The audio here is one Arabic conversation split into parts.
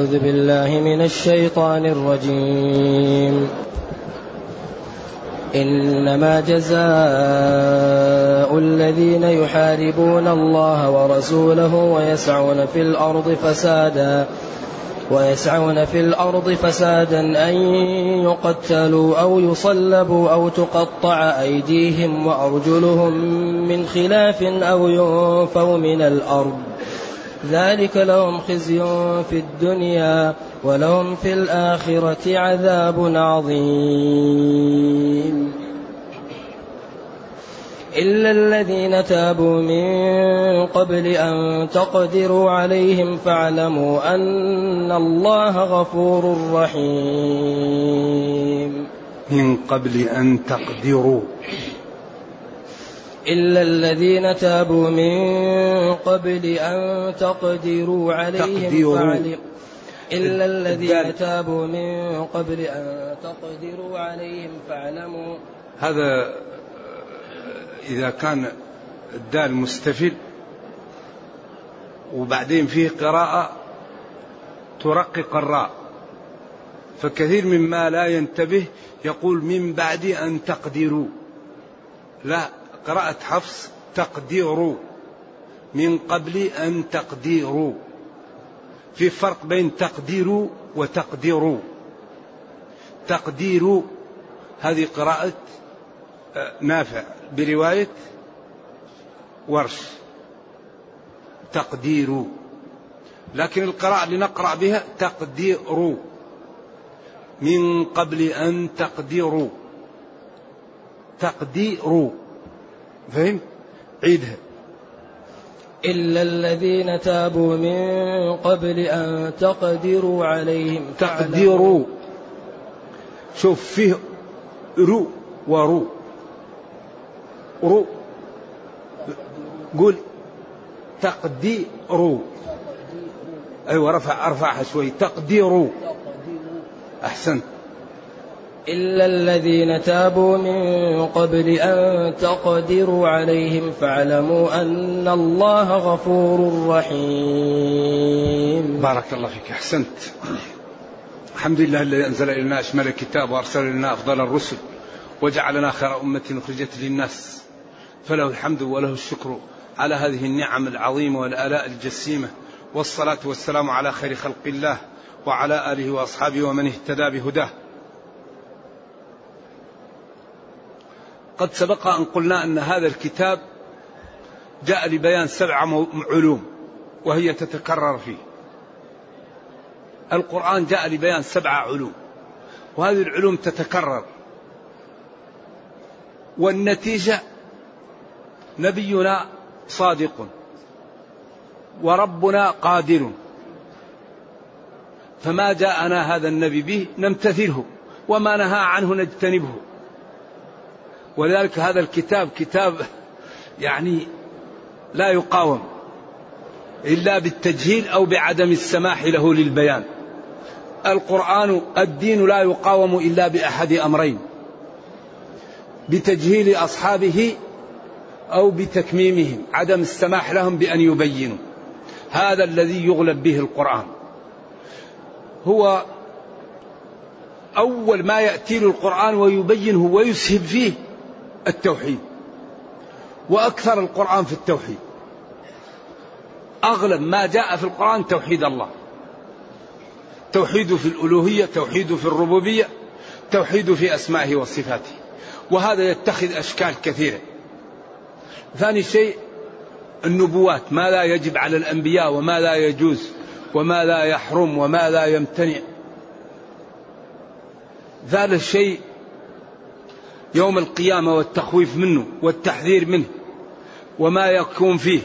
أعوذ بالله من الشيطان الرجيم. إنما جزاء الذين يحاربون الله ورسوله ويسعون في الأرض فسادا ويسعون في الأرض فسادا أن يقتلوا أو يصلبوا أو تقطع أيديهم وأرجلهم من خلاف أو ينفوا من الأرض. ذلك لهم خزي في الدنيا ولهم في الآخرة عذاب عظيم. إلا الذين تابوا من قبل أن تقدروا عليهم فاعلموا أن الله غفور رحيم. من قبل أن تقدروا. إلا الذين تابوا من قبل أن تقدروا عليهم تقديروا. فاعلم إلا الذين. تابوا من قبل أن تقدروا عليهم فاعلموا هذا إذا كان الدال مستفل وبعدين فيه قراءة ترقق الراء فكثير مما لا ينتبه يقول من بعد أن تقدروا لا قراءة حفص تقديروا من قبل أن تقديروا في فرق بين تقديروا وتقديروا تقديروا هذه قراءة آه، نافع برواية ورش. تقدير. لكن القراءة اللي نقرأ بها تقدير. من قبل أن تقدروا تقدير. فهم عيدها. إلا الذين تابوا من قبل أن تقدروا عليهم. تقدير شوف فيه رو ورو. رو. قول تقدير أيوه رفع ارفعها شوي. تقدير أحسنت. إلا الذين تابوا من قبل أن تقدروا عليهم فاعلموا أن الله غفور رحيم. بارك الله فيك. أحسنت. الحمد لله الذي أنزل إلينا أشمل الكتاب وأرسل إلينا أفضل الرسل وجعلنا خير أمة أخرجت للناس. فله الحمد وله الشكر على هذه النعم العظيمة والآلاء الجسيمة. والصلاة والسلام على خير خلق الله وعلى آله وأصحابه ومن اهتدى بهداه. قد سبق أن قلنا أن هذا الكتاب جاء لبيان سبع علوم وهي تتكرر فيه. القرآن جاء لبيان سبع علوم وهذه العلوم تتكرر. والنتيجة نبينا صادق وربنا قادر. فما جاءنا هذا النبي به نمتثله وما نهى عنه نجتنبه. ولذلك هذا الكتاب كتاب يعني لا يقاوم إلا بالتجهيل أو بعدم السماح له للبيان. القرآن الدين لا يقاوم إلا بأحد أمرين بتجهيل أصحابه أو بتكميمهم عدم السماح لهم بأن يبينوا. هذا الذي يغلب به القرآن. هو أول ما يأتي له القرآن ويبينه ويسهب فيه التوحيد. وأكثر القرآن في التوحيد. أغلب ما جاء في القرآن توحيد الله. توحيد في الألوهية توحيد في الربوبية توحيد في أسمائه وصفاته. وهذا يتخذ أشكال كثيرة. ثاني شيء النبوات. ما لا يجب على الأنبياء وما لا يجوز وما لا يحرم وما لا يمتنع. ثالث شيء يوم القيامة والتخويف منه والتحذير منه وما يكون فيه.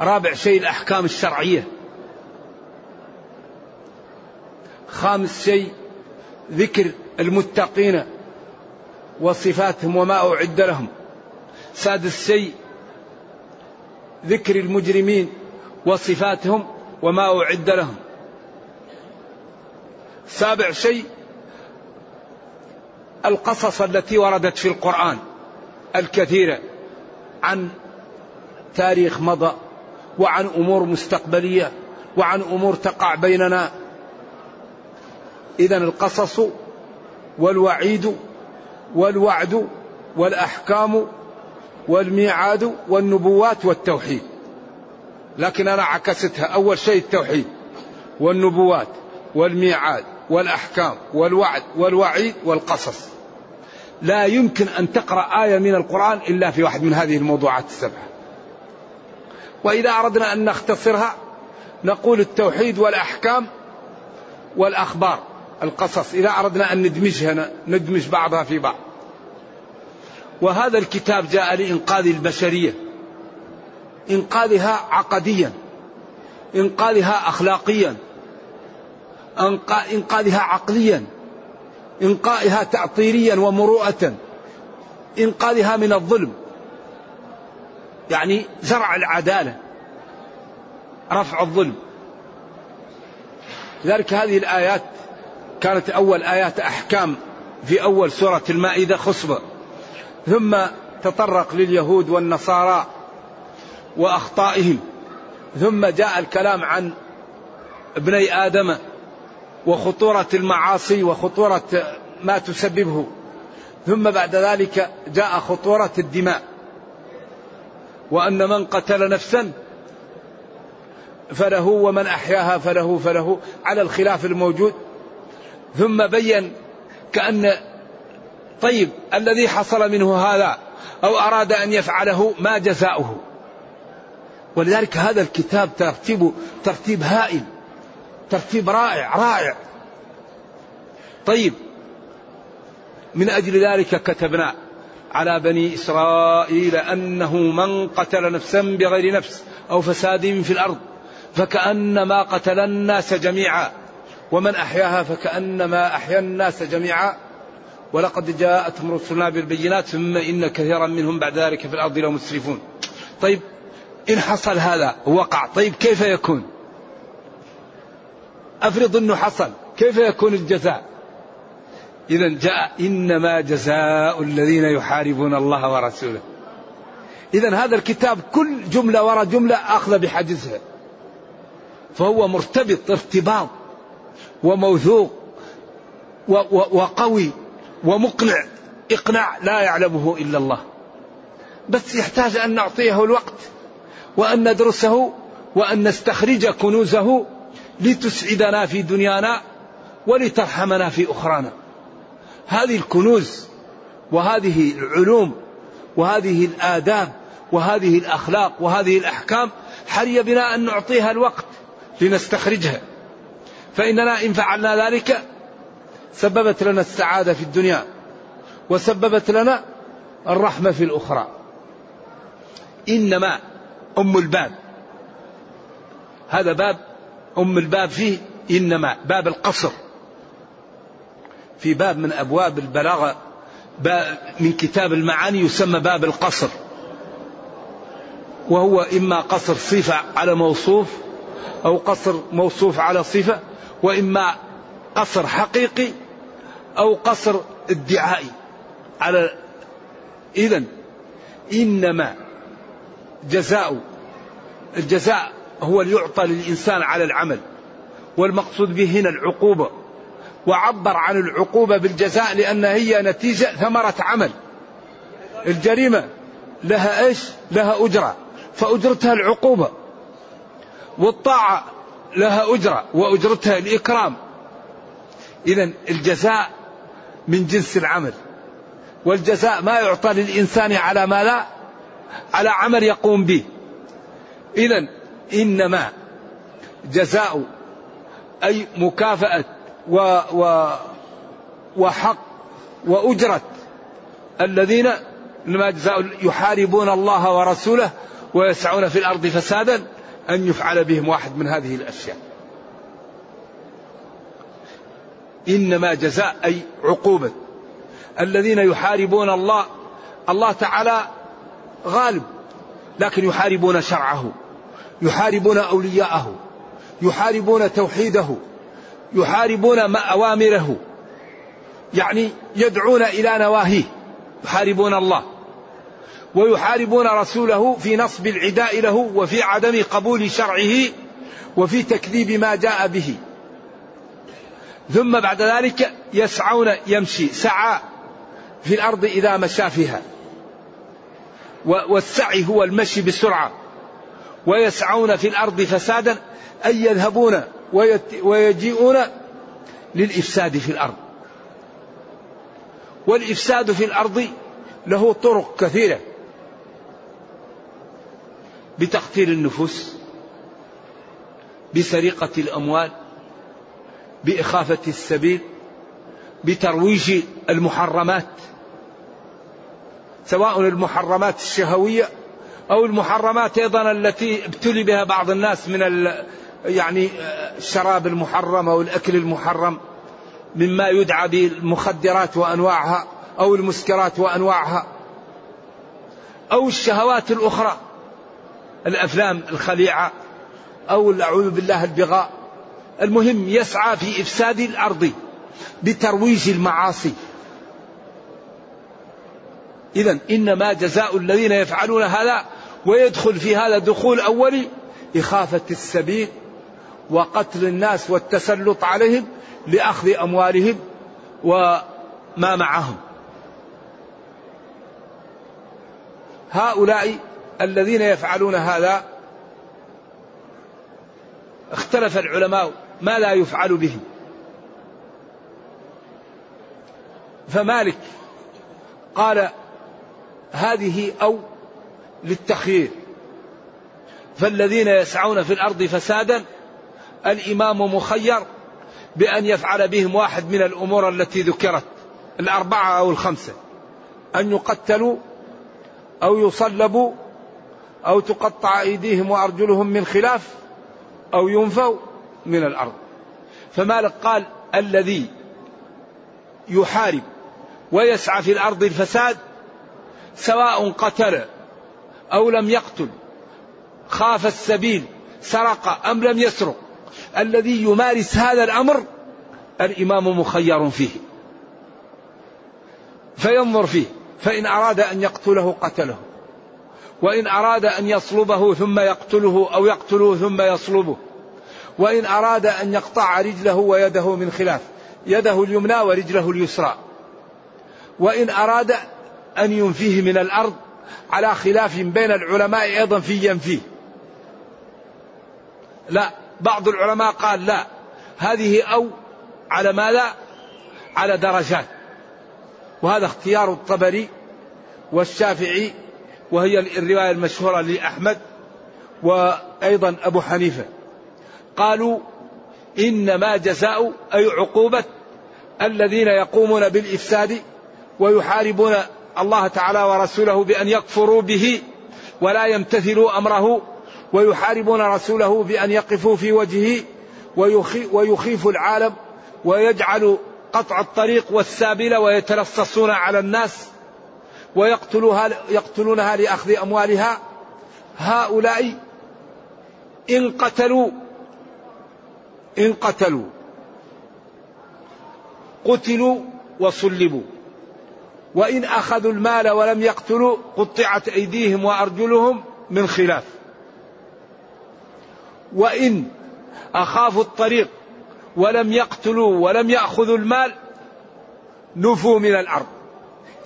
رابع شيء الأحكام الشرعية. خامس شيء ذكر المتقين وصفاتهم وما أعد لهم. سادس شيء ذكر المجرمين وصفاتهم وما أعد لهم. سابع شيء القصص التي وردت في القرآن الكثيرة عن تاريخ مضى وعن أمور مستقبلية وعن أمور تقع بيننا. إذا القصص والوعيد والوعد والأحكام والميعاد والنبوات والتوحيد. لكن أنا عكستها. أول شيء التوحيد والنبوات والميعاد والأحكام والوعد والوعيد والقصص. لا يمكن أن تقرأ آية من القرآن إلا في واحد من هذه الموضوعات السبعة. وإذا أردنا أن نختصرها نقول التوحيد والأحكام والأخبار القصص إذا أردنا أن ندمجها ندمج بعضها في بعض. وهذا الكتاب جاء لإنقاذ البشرية. إنقاذها عقديا. إنقاذها أخلاقيا. إنقاذها عقليا إنقاذها تعطيريا ومروءة إنقاذها من الظلم. يعني زرع العدالة رفع الظلم. لذلك هذه الآيات كانت أول آيات أحكام في أول سورة المائدة خصبة. ثم تطرق لليهود والنصارى وأخطائهم. ثم جاء الكلام عن ابني آدم. وخطورة المعاصي وخطورة ما تسببه. ثم بعد ذلك جاء خطورة الدماء. وأن من قتل نفسا فله ومن أحياها فله فله على الخلاف الموجود. ثم بين كأن طيب الذي حصل منه هذا أو أراد أن يفعله ما جزاؤه. ولذلك هذا الكتاب ترتيب ترتيب هائل. ترتيب رائع رائع. طيب. من أجل ذلك كتبنا على بني إسرائيل أنه من قتل نفسا بغير نفس أو فساد في الأرض فكأنما قتل الناس جميعا. ومن أحياها فكأنما أحيا الناس جميعا. ولقد جاءتهم رسلنا بالبينات ثم إن كثيرا منهم بعد ذلك في الأرض لمسرفون طيب. إن حصل هذا وقع طيب كيف يكون؟ أفرض أنه حصل كيف يكون الجزاء؟ إذا جاء إنما جزاء الذين يحاربون الله ورسوله. إذا هذا الكتاب كل جملة وراء جملة أخذ بحجزها فهو مرتبط ارتباط وموثوق وقوي ومقنع. إقناع لا يعلمه إلا الله. بس يحتاج أن نعطيه الوقت وأن ندرسه وأن نستخرج كنوزه لتسعدنا في دنيانا ولترحمنا في أخرانا. هذه الكنوز وهذه العلوم وهذه الآداب وهذه الأخلاق وهذه الأحكام حري بنا أن نعطيها الوقت لنستخرجها. فإننا إن فعلنا ذلك سببت لنا السعادة في الدنيا وسببت لنا الرحمة في الأخرى. إنما أم الباب هذا باب أم الباب فيه إنما باب القصر. في باب من أبواب البلاغة من كتاب المعاني يسمى باب القصر. وهو إما قصر صفة على موصوف أو قصر موصوف على صفة وإما قصر حقيقي أو قصر ادعائي. على إذا إنما جزاء الجزاء هو يعطى للإنسان على العمل والمقصود به هنا العقوبة. وعبر عن العقوبة بالجزاء لأن هي نتيجة ثمرة عمل. الجريمة لها إيش؟ لها أجرة فأجرتها العقوبة. والطاعة لها أجرة وأجرتها الإكرام. إذا الجزاء من جنس العمل. والجزاء ما يعطى للإنسان على ما لا على عمل يقوم به. إذا إنما جزاء أي مكافأة و و وحق وأجرة. الذين لما جزاء يحاربون الله ورسوله ويسعون في الأرض فسادا أن يفعل بهم واحد من هذه الأشياء. إنما جزاء أي عقوبة. الذين يحاربون الله الله تعالى غالب لكن يحاربون شرعه. يحاربون أولياءه يحاربون توحيده يحاربون أوامره. يعني يدعون إلى نواهيه يحاربون الله. ويحاربون رسوله في نصب العداء له وفي عدم قبول شرعه وفي تكذيب ما جاء به. ثم بعد ذلك يسعون يمشي سعى في الأرض إذا مشى فيها. والسعي هو المشي بسرعة. ويسعون في الأرض فسادا أي يذهبون ويجيئون للإفساد في الأرض. والإفساد في الأرض له طرق كثيرة. بتقتيل النفوس بسرقة الأموال بإخافة السبيل بترويج المحرمات. سواء المحرمات الشهوية أو المحرمات أيضا التي ابتلي بها بعض الناس من يعني الشراب المحرم أو الأكل المحرم مما يدعى بالمخدرات وأنواعها أو المسكرات وأنواعها أو الشهوات الأخرى الأفلام الخليعة أو أعوذ بالله البغاء. المهم يسعى في إفساد الأرض بترويج المعاصي. إذا إنما جزاء الذين يفعلون هذا ويدخل في هذا دخول أولي إخافة السبيل وقتل الناس والتسلط عليهم لأخذ أموالهم وما معهم. هؤلاء الذين يفعلون هذا اختلف العلماء ما لا يفعل بهم. فمالك قال هذه أو للتخيير. فالذين يسعون في الأرض فسادا الإمام مخير بأن يفعل بهم واحد من الأمور التي ذكرت الأربعة أو الخمسة. أن يقتلوا أو يصلبوا أو تقطع أيديهم وأرجلهم من خلاف أو ينفوا من الأرض. فمالك قال الذي يحارب ويسعى في الأرض الفساد سواء قتل أو لم يقتل خاف السبيل سرق أم لم يسرق. الذي يمارس هذا الأمر الإمام مخير فيه. فينظر فيه فإن أراد أن يقتله قتله وإن أراد أن يصلبه ثم يقتله أو يقتله ثم يصلبه وإن أراد أن يقطع رجله ويده من خلاف يده اليمنى ورجله اليسرى. وإن أراد أن ينفيه من الأرض على خلاف بين العلماء أيضا في ينفيه لا بعض العلماء قال لا. هذه أو على ماذا؟ على درجات. وهذا اختيار الطبري والشافعي وهي الرواية المشهورة لأحمد وأيضا أبو حنيفة. قالوا إنما جزاء أي عقوبة الذين يقومون بالإفساد ويحاربون الله تعالى ورسوله بأن يكفروا به ولا يمتثلوا أمره ويحاربون رسوله بأن يقفوا في وجهه ويخيف العالم ويجعل قطع الطريق والسابلة ويتلصصون على الناس ويقتلوها يقتلونها لأخذ أموالها. هؤلاء إن قتلوا إن قتلوا قتلوا وصلبوا وإن أخذوا المال ولم يقتلوا قطعت أيديهم وأرجلهم من خلاف. وإن أخافوا الطريق ولم يقتلوا ولم يأخذوا المال نفوا من الأرض.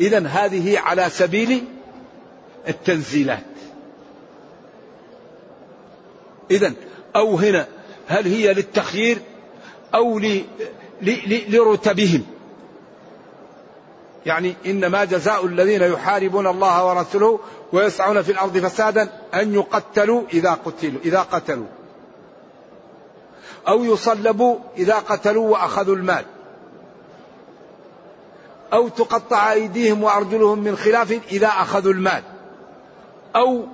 إذا هذه على سبيل التنزيلات. إذا أو هنا هل هي للتخيير أو لرتبهم؟ يعني إنما جزاء الذين يحاربون الله ورسوله ويسعون في الأرض فسادا أن يقتلوا إذا قتلوا إذا قتلوا. أو يصلبوا إذا قتلوا وأخذوا المال. أو تقطع أيديهم وأرجلهم من خلاف إذا أخذوا المال. أو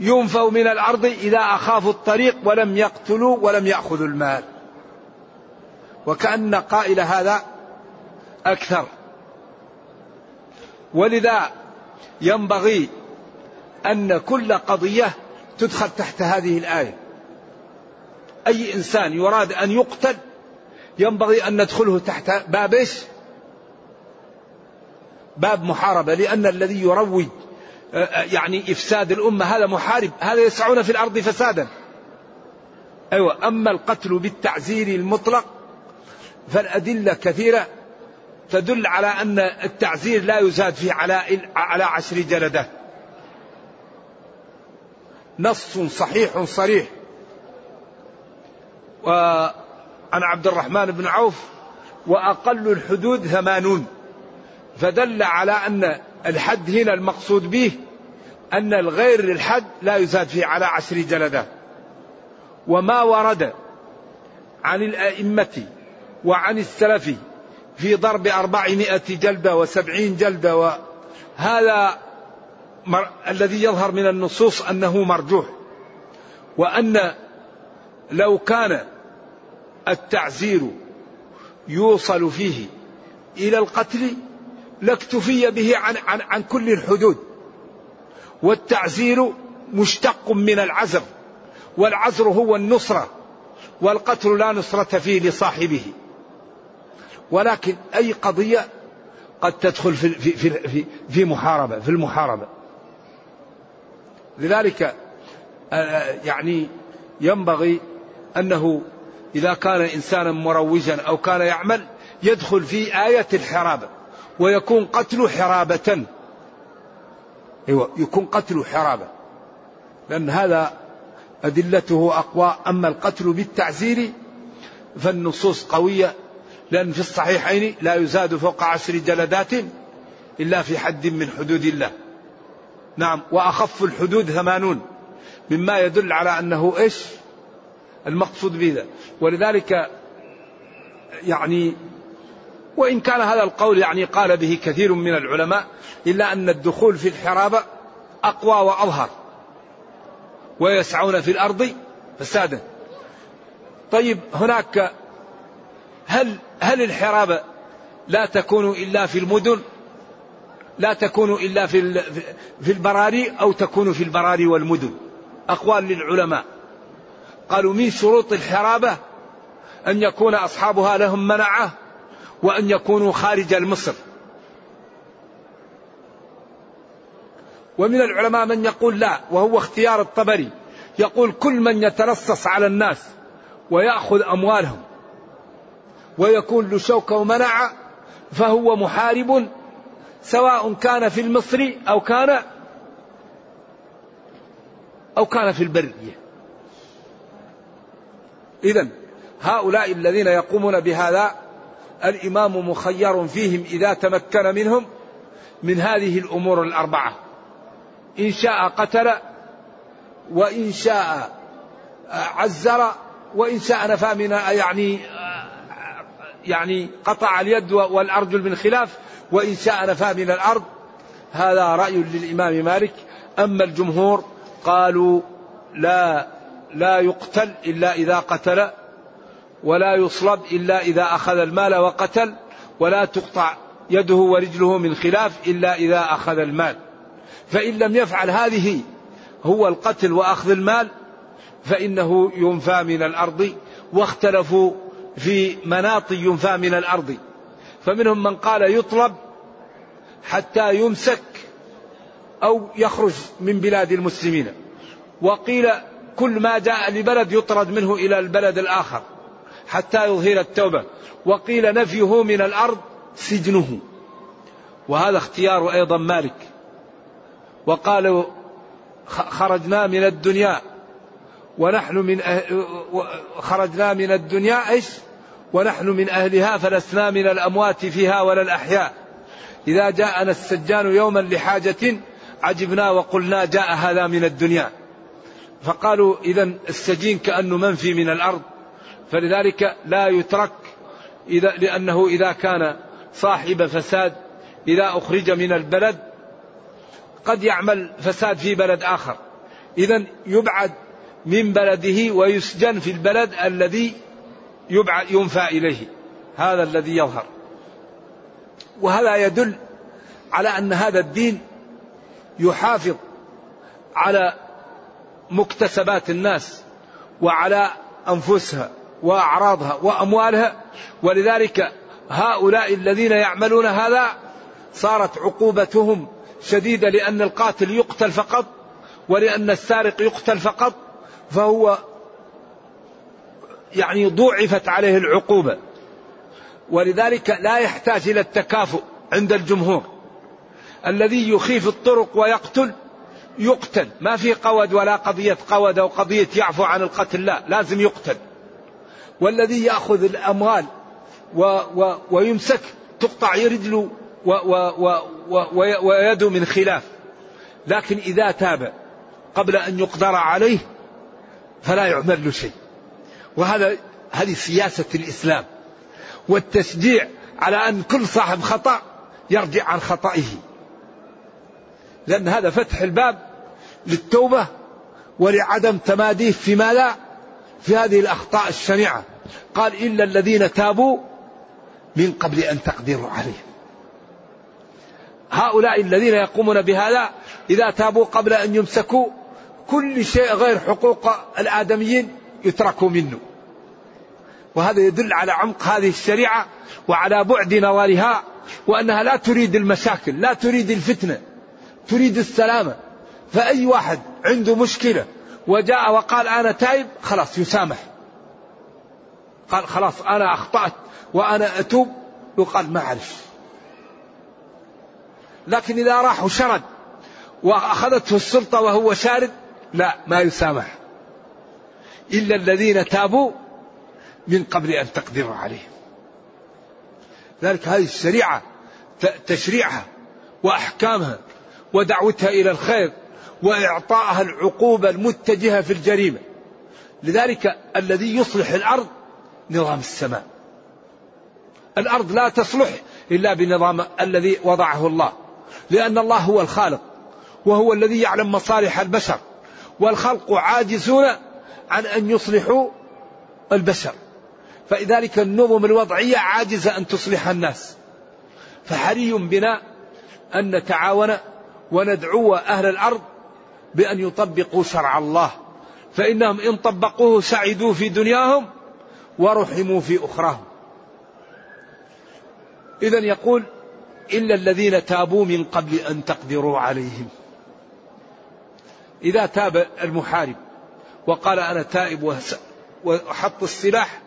ينفوا من الأرض إذا أخافوا الطريق ولم يقتلوا ولم يأخذوا المال. وكأن قائل هذا أكثر. ولذا ينبغي أن كل قضية تدخل تحت هذه الآية. أي إنسان يراد أن يقتل ينبغي أن ندخله تحت باب إيش؟ باب محاربة لأن الذي يروج آه، آه، يعني إفساد الأمة هذا محارب هذا يسعون في الأرض فسادا. أيوة أما القتل بالتعزير المطلق فالأدلة كثيرة. تدل على أن التعزير لا يزاد فيه على على عشر جلدات نص صحيح صريح. وعن عبد الرحمن بن عوف وأقل الحدود ثمانون. فدل على أن الحد هنا المقصود به أن الغير للحد لا يزاد فيه على عشر جلدات وما ورد عن الأئمة وعن السلف في ضرب أربعمائة جلدة وسبعين جلدة وهذا مر... الذي يظهر من النصوص أنه مرجوح وأن لو كان التعزير يوصل فيه إلى القتل لاكتفي به عن, عن, عن كل الحدود والتعزير مشتق من العزر والعزر هو النصرة والقتل لا نصرة فيه لصاحبه. ولكن أي قضية قد تدخل في, في, في, في محاربة في المحاربة. لذلك يعني ينبغي أنه إذا كان إنسانا مروجا أو كان يعمل يدخل في آية الحرابة ويكون قتل حرابة. أيوة يكون قتل حرابة. لأن هذا أدلته أقوى. أما القتل بالتعزير فالنصوص قوية. لأن في الصحيحين لا يزاد فوق عشر جلدات إلا في حد من حدود الله. نعم وأخف الحدود ثمانون. مما يدل على أنه إيش؟ المقصود بذا. ولذلك يعني وإن كان هذا القول يعني قال به كثير من العلماء إلا أن الدخول في الحرابة أقوى وأظهر. ويسعون في الأرض فسادا. طيب هناك هل هل الحرابة لا تكون إلا في المدن؟ لا تكون إلا في في البراري أو تكون في البراري والمدن؟ أقوال للعلماء. قالوا من شروط الحرابة أن يكون أصحابها لهم منعة وأن يكونوا خارج المصر. ومن العلماء من يقول لا وهو اختيار الطبري يقول كل من يتلصص على الناس ويأخذ أموالهم ويكون له شوكة ومنعة فهو محارب سواء كان في المصر أو كان أو كان في البرية إذا هؤلاء الذين يقومون بهذا الإمام مخير فيهم إذا تمكن منهم من هذه الأمور الأربعة. إن شاء قتل وإن شاء عزر وإن شاء نفى من يعني يعني قطع اليد والأرجل من خلاف وإن شاء نفى من الأرض. هذا رأي للإمام مالك. أما الجمهور قالوا لا لا يقتل إلا إذا قتل ولا يصلب إلا إذا أخذ المال وقتل ولا تقطع يده ورجله من خلاف إلا إذا أخذ المال. فإن لم يفعل هذه هو القتل وأخذ المال فإنه ينفى من الأرض. واختلفوا في مناط ينفى من الأرض. فمنهم من قال يطلب حتى يمسك أو يخرج من بلاد المسلمين. وقيل كل ما جاء لبلد يطرد منه إلى البلد الآخر حتى يظهر التوبة. وقيل نفيه من الأرض سجنه. وهذا اختيار أيضا مالك. وقالوا خرجنا من الدنيا. ونحن من أهل خرجنا من الدنيا إيش؟ ونحن من أهلها فلسنا من الأموات فيها ولا الأحياء. إذا جاءنا السجان يوما لحاجة عجبنا وقلنا جاء هذا من الدنيا. فقالوا اذا السجين كأنه منفي من الأرض فلذلك لا يترك إذا لأنه إذا كان صاحب فساد إذا أخرج من البلد قد يعمل فساد في بلد آخر إذا يبعد من بلده ويسجن في البلد الذي يبعد ينفى إليه. هذا الذي يظهر. وهذا يدل على أن هذا الدين يحافظ على مكتسبات الناس وعلى أنفسها وأعراضها وأموالها. ولذلك هؤلاء الذين يعملون هذا صارت عقوبتهم شديدة لأن القاتل يقتل فقط ولأن السارق يقتل فقط فهو يعني ضوعفت عليه العقوبة. ولذلك لا يحتاج إلى التكافؤ عند الجمهور. الذي يخيف الطرق ويقتل يقتل. ما في قود ولا قضية قود أو قضية يعفو عن القتل لا لازم يقتل. والذي يأخذ الأموال و و ويمسك تقطع رجله ويده من خلاف. لكن إذا تاب قبل أن يقدر عليه فلا يعمل له شيء. وهذا هذه سياسة الإسلام. والتشجيع على أن كل صاحب خطأ يرجع عن خطئه. لأن هذا فتح الباب للتوبة ولعدم تماديه فيما لا في هذه الأخطاء الشنيعة. قال إلا الذين تابوا من قبل أن تقدروا عليهم هؤلاء الذين يقومون بهذا إذا تابوا قبل أن يمسكوا كل شيء غير حقوق الآدميين يتركوا منه. وهذا يدل على عمق هذه الشريعة وعلى بعد نوالها وأنها لا تريد المشاكل لا تريد الفتنة تريد السلامة. فأي واحد عنده مشكلة وجاء وقال أنا تائب خلاص يسامح. قال خلاص أنا أخطأت وأنا أتوب يقال ما أعرف. لكن إذا راح وشرد وأخذته السلطة وهو شارد لا ما يسامح. إلا الذين تابوا من قبل أن تقدروا عليهم. ذلك هذه الشريعة تشريعها وأحكامها ودعوتها إلى الخير وإعطائها العقوبة المتجهة في الجريمة. لذلك الذي يصلح الأرض نظام السماء. الأرض لا تصلح إلا بنظام الذي وضعه الله. لأن الله هو الخالق وهو الذي يعلم مصالح البشر. والخلق عاجزون عن أن يصلحوا البشر. فلذلك النظم الوضعية عاجزة أن تصلح الناس. فحري بنا أن نتعاون وندعو أهل الأرض بأن يطبقوا شرع الله. فإنهم إن طبقوه سعدوا في دنياهم ورحموا في أخراهم. إذا يقول إلا الذين تابوا من قبل أن تقدروا عليهم. إذا تاب المحارب وقال أنا تائب وحط السلاح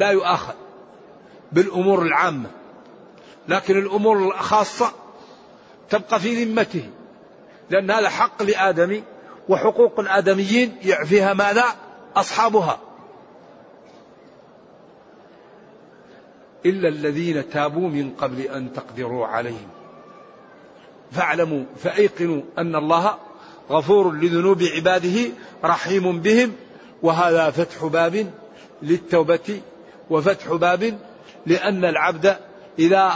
لا يؤاخذ بالأمور العامة لكن الأمور الخاصة تبقى في ذمته لأن هذا حق لآدمي وحقوق الآدميين يعفيها ماذا؟ أصحابها. إلا الذين تابوا من قبل أن تقدروا عليهم. فاعلموا فأيقنوا أن الله غفور لذنوب عباده رحيم بهم وهذا فتح باب للتوبة وفتح باب لأن العبد إذا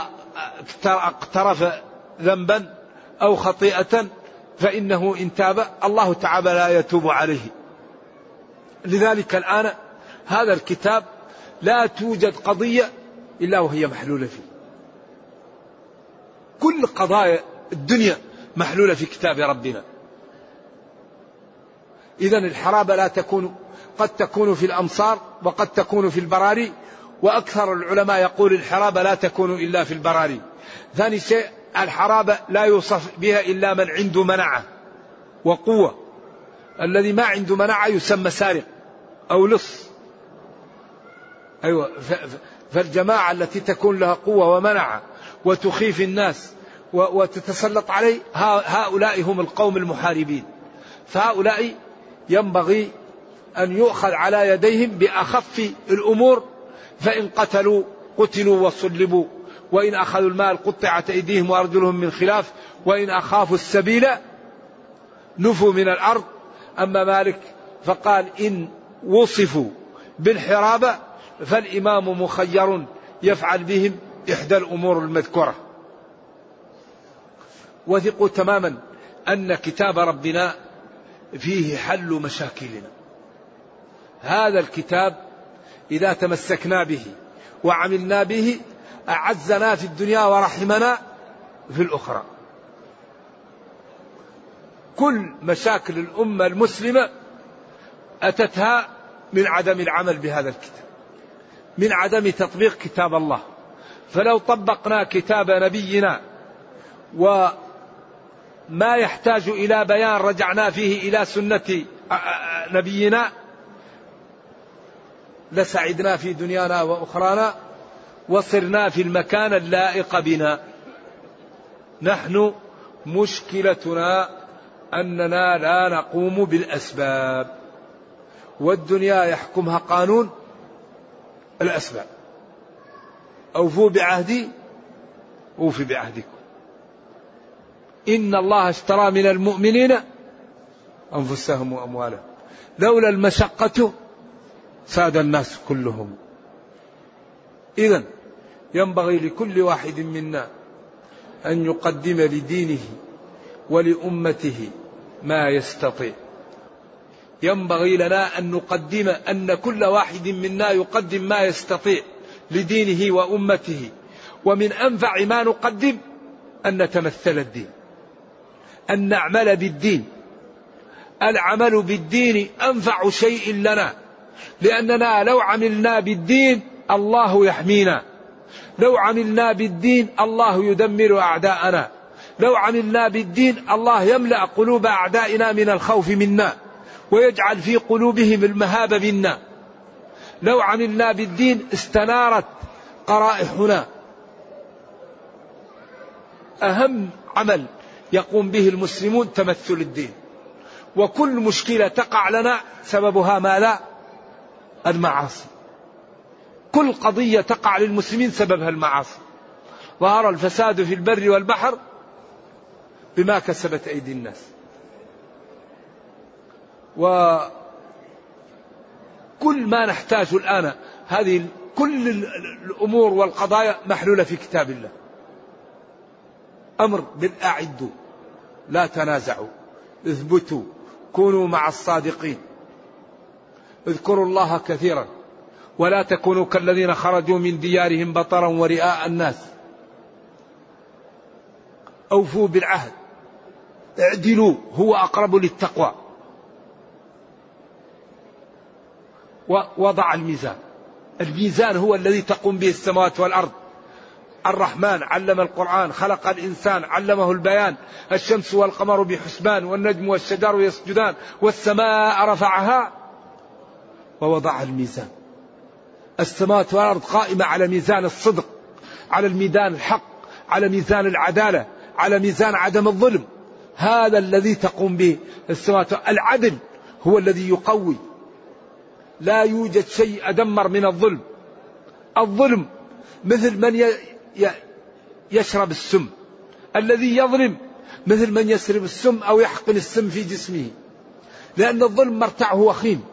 اقترف ذنبا أو خطيئة فإنه إن تاب الله تعالى لا يتوب عليه. لذلك الآن هذا الكتاب لا توجد قضية إلا وهي محلولة فيه. كل قضايا الدنيا محلولة في كتاب ربنا. إذا الحرابة لا تكون قد تكون في الأمصار وقد تكون في البراري وأكثر العلماء يقول الحرابة لا تكون إلا في البراري. ثاني شيء الحرابة لا يوصف بها إلا من عنده منعة وقوة. الذي ما عنده منعة يسمى سارق أو لص. أيوة فالجماعة التي تكون لها قوة ومنعة وتخيف الناس وتتسلط عليه هؤلاء هم القوم المحاربين. فهؤلاء ينبغي أن يؤخذ على يديهم بأخف الأمور فإن قتلوا قتلوا وصلبوا. وإن أخذوا المال قطعت أيديهم وأرجلهم من خلاف. وإن أخافوا السبيل نفوا من الأرض. أما مالك فقال إن وصفوا بالحرابة فالإمام مخير يفعل بهم إحدى الأمور المذكورة. وثقوا تماما أن كتاب ربنا فيه حل مشاكلنا. هذا الكتاب إذا تمسكنا به وعملنا به أعزنا في الدنيا ورحمنا في الأخرى. كل مشاكل الأمة المسلمة أتتها من عدم العمل بهذا الكتاب من عدم تطبيق كتاب الله. فلو طبقنا كتاب نبينا وما يحتاج إلى بيان رجعنا فيه إلى سنة نبينا. لسعدنا في دنيانا وأخرانا وصرنا في المكان اللائق بنا. نحن مشكلتنا أننا لا نقوم بالأسباب. والدنيا يحكمها قانون الأسباب. أوفوا بعهدي أوفي بعهدكم. إن الله اشترى من المؤمنين أنفسهم وأموالهم. لولا المشقة ساد الناس كلهم. إذا ينبغي لكل واحد منا أن يقدم لدينه ولأمته ما يستطيع. ينبغي لنا أن نقدم أن كل واحد منا يقدم ما يستطيع لدينه وأمته. ومن أنفع ما نقدم أن نتمثل الدين. أن نعمل بالدين. العمل بالدين أنفع شيء لنا لأننا لو عملنا بالدين الله يحمينا. لو عملنا بالدين الله يدمر أعداءنا. لو عملنا بالدين الله يملأ قلوب أعدائنا من الخوف منا ويجعل في قلوبهم المهابة منا. لو عملنا بالدين استنارت قرائحنا. أهم عمل يقوم به المسلمون تمثل الدين. وكل مشكلة تقع لنا سببها ما لا؟ المعاصي. كل قضية تقع للمسلمين سببها المعاصي. ظهر الفساد في البر والبحر بما كسبت أيدي الناس. وكل ما نحتاجه الآن هذه كل الأمور والقضايا محلولة في كتاب الله. أمر بالأعدوا لا تنازعوا. اثبتوا. كونوا مع الصادقين. اذكروا الله كثيرا. ولا تكونوا كالذين خرجوا من ديارهم بطرا ورئاء الناس. أوفوا بالعهد. اعدلوا. هو أقرب للتقوى. ووضع الميزان. الميزان هو الذي تقوم به السماوات والأرض. الرحمن علم القرآن خلق الإنسان علمه البيان. الشمس والقمر بحسبان والنجم والشجر يسجدان والسماء رفعها ووضع الميزان. السماوات والأرض قائمة على ميزان الصدق على الميزان الحق على ميزان العدالة على ميزان عدم الظلم. هذا الذي تقوم به السماوات العدل هو الذي يقوي. لا يوجد شيء أدمر من الظلم. الظلم مثل من يشرب السم. الذي يظلم مثل من يسرب السم أو يحقن السم في جسمه. لأن الظلم مرتعه وخيم.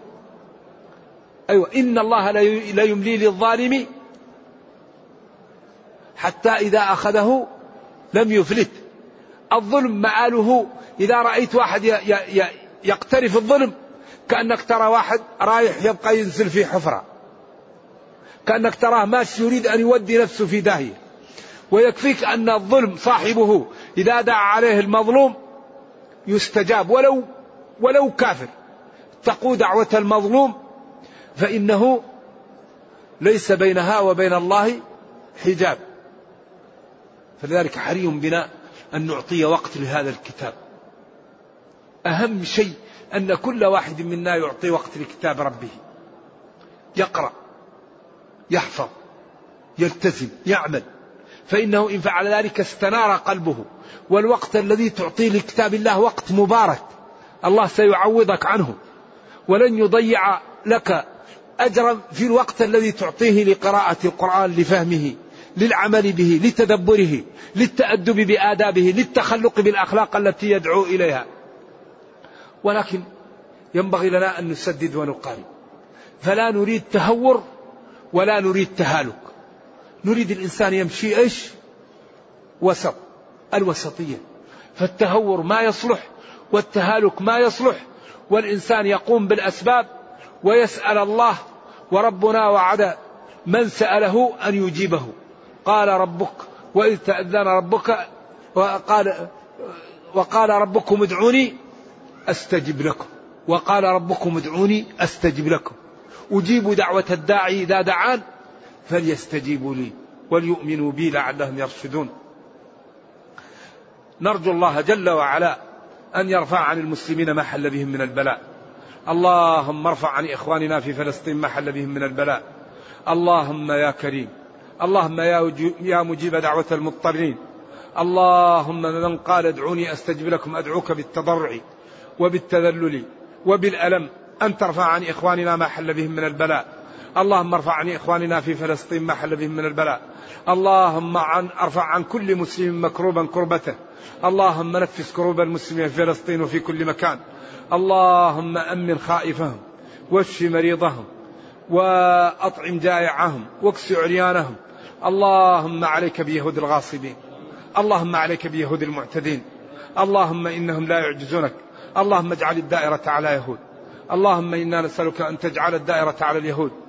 أيوة. إن الله لا يملي للظالم حتى إذا أخذه لم يفلت. الظلم مآله إذا رأيت واحد يقترف الظلم كأنك ترى واحد رايح يبقى ينزل في حفرة. كأنك تراه ماشي يريد أن يودي نفسه في داهية. ويكفيك أن الظلم صاحبه إذا دعا عليه المظلوم يستجاب. ولو ولو كافر تقو دعوة المظلوم فإنه ليس بينها وبين الله حجاب. فلذلك حري بنا أن نعطي وقت لهذا الكتاب. أهم شيء أن كل واحد منا يعطي وقت لكتاب ربه. يقرأ يحفظ يلتزم يعمل. فإنه إن فعل ذلك استنار قلبه. والوقت الذي تعطيه لكتاب الله وقت مبارك. الله سيعوضك عنه. ولن يضيع لك أجرا في الوقت الذي تعطيه لقراءة القرآن لفهمه للعمل به لتدبره للتأدب بآدابه للتخلق بالأخلاق التي يدعو إليها. ولكن ينبغي لنا أن نسدد ونقارب فلا نريد تهور ولا نريد تهالك. نريد الإنسان يمشي إيش؟ وسط الوسطية. فالتهور ما يصلح والتهالك ما يصلح والإنسان يقوم بالأسباب ويسأل الله وربنا وعد من سأله أن يجيبه. قال ربك وإذ تأذن ربك وقال وقال ربكم ادعوني أستجب لكم. وقال ربكم ادعوني أستجب لكم. أجيب دعوة الداعي إذا دعان فليستجيبوا لي وليؤمنوا بي لعلهم يرشدون. نرجو الله جل وعلا أن يرفع عن المسلمين ما حل بهم من البلاء. اللهم ارفع عن إخواننا في فلسطين ما حل بهم من البلاء. اللهم يا كريم. اللهم يا مجيب دعوة المضطرين. اللهم من قال ادعوني أستجب لكم أدعوك بالتضرع وبالتذلل وبالألم أن ترفع عن إخواننا ما حل بهم من البلاء. اللهم ارفع عن إخواننا في فلسطين ما حل بهم من البلاء. اللهم عن ارفع عن كل مسلم مكروبا كربته. اللهم نفس كروب المسلمين في فلسطين وفي كل مكان. اللهم أمن خائفهم واشف مريضهم وأطعم جائعهم واكس عريانهم. اللهم عليك بيهود الغاصبين. اللهم عليك بيهود المعتدين. اللهم إنهم لا يعجزونك. اللهم اجعل الدائرة على يهود. اللهم إنا نسألك أن تجعل الدائرة على اليهود.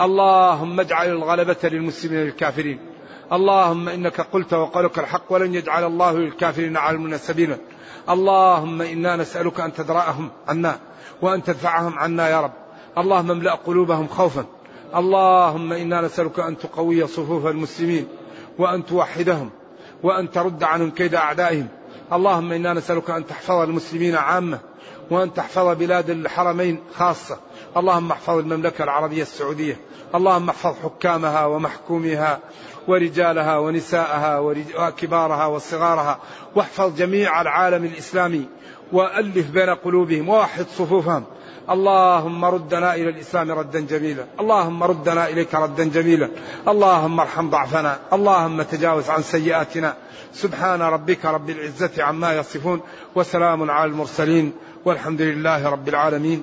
اللهم اجعل الغلبة للمسلمين للكافرين اللهم إنك قلت وقولك الحق ولن يجعل الله للكافرين على سبيلا. اللهم إنا نسألك أن تدرأهم عنا وأن تدفعهم عنا يا رب. اللهم املأ قلوبهم خوفا. اللهم إنا نسألك أن تقوي صفوف المسلمين وأن توحدهم وأن ترد عنهم كيد أعدائهم. اللهم إنا نسألك أن تحفظ المسلمين عامة وأن تحفظ بلاد الحرمين خاصة. اللهم احفظ المملكة العربية السعودية. اللهم احفظ حكامها ومحكومها ورجالها ونساءها وكبارها وصغارها. واحفظ جميع العالم الإسلامي وألف بين قلوبهم. ووحد صفوفهم. اللهم ردنا إلى الإسلام ردا جميلا. اللهم ردنا إليك ردا جميلا. اللهم ارحم ضعفنا. اللهم تجاوز عن سيئاتنا. سبحان ربك رب العزة عما يصفون. وسلام على المرسلين. والحمد لله رب العالمين.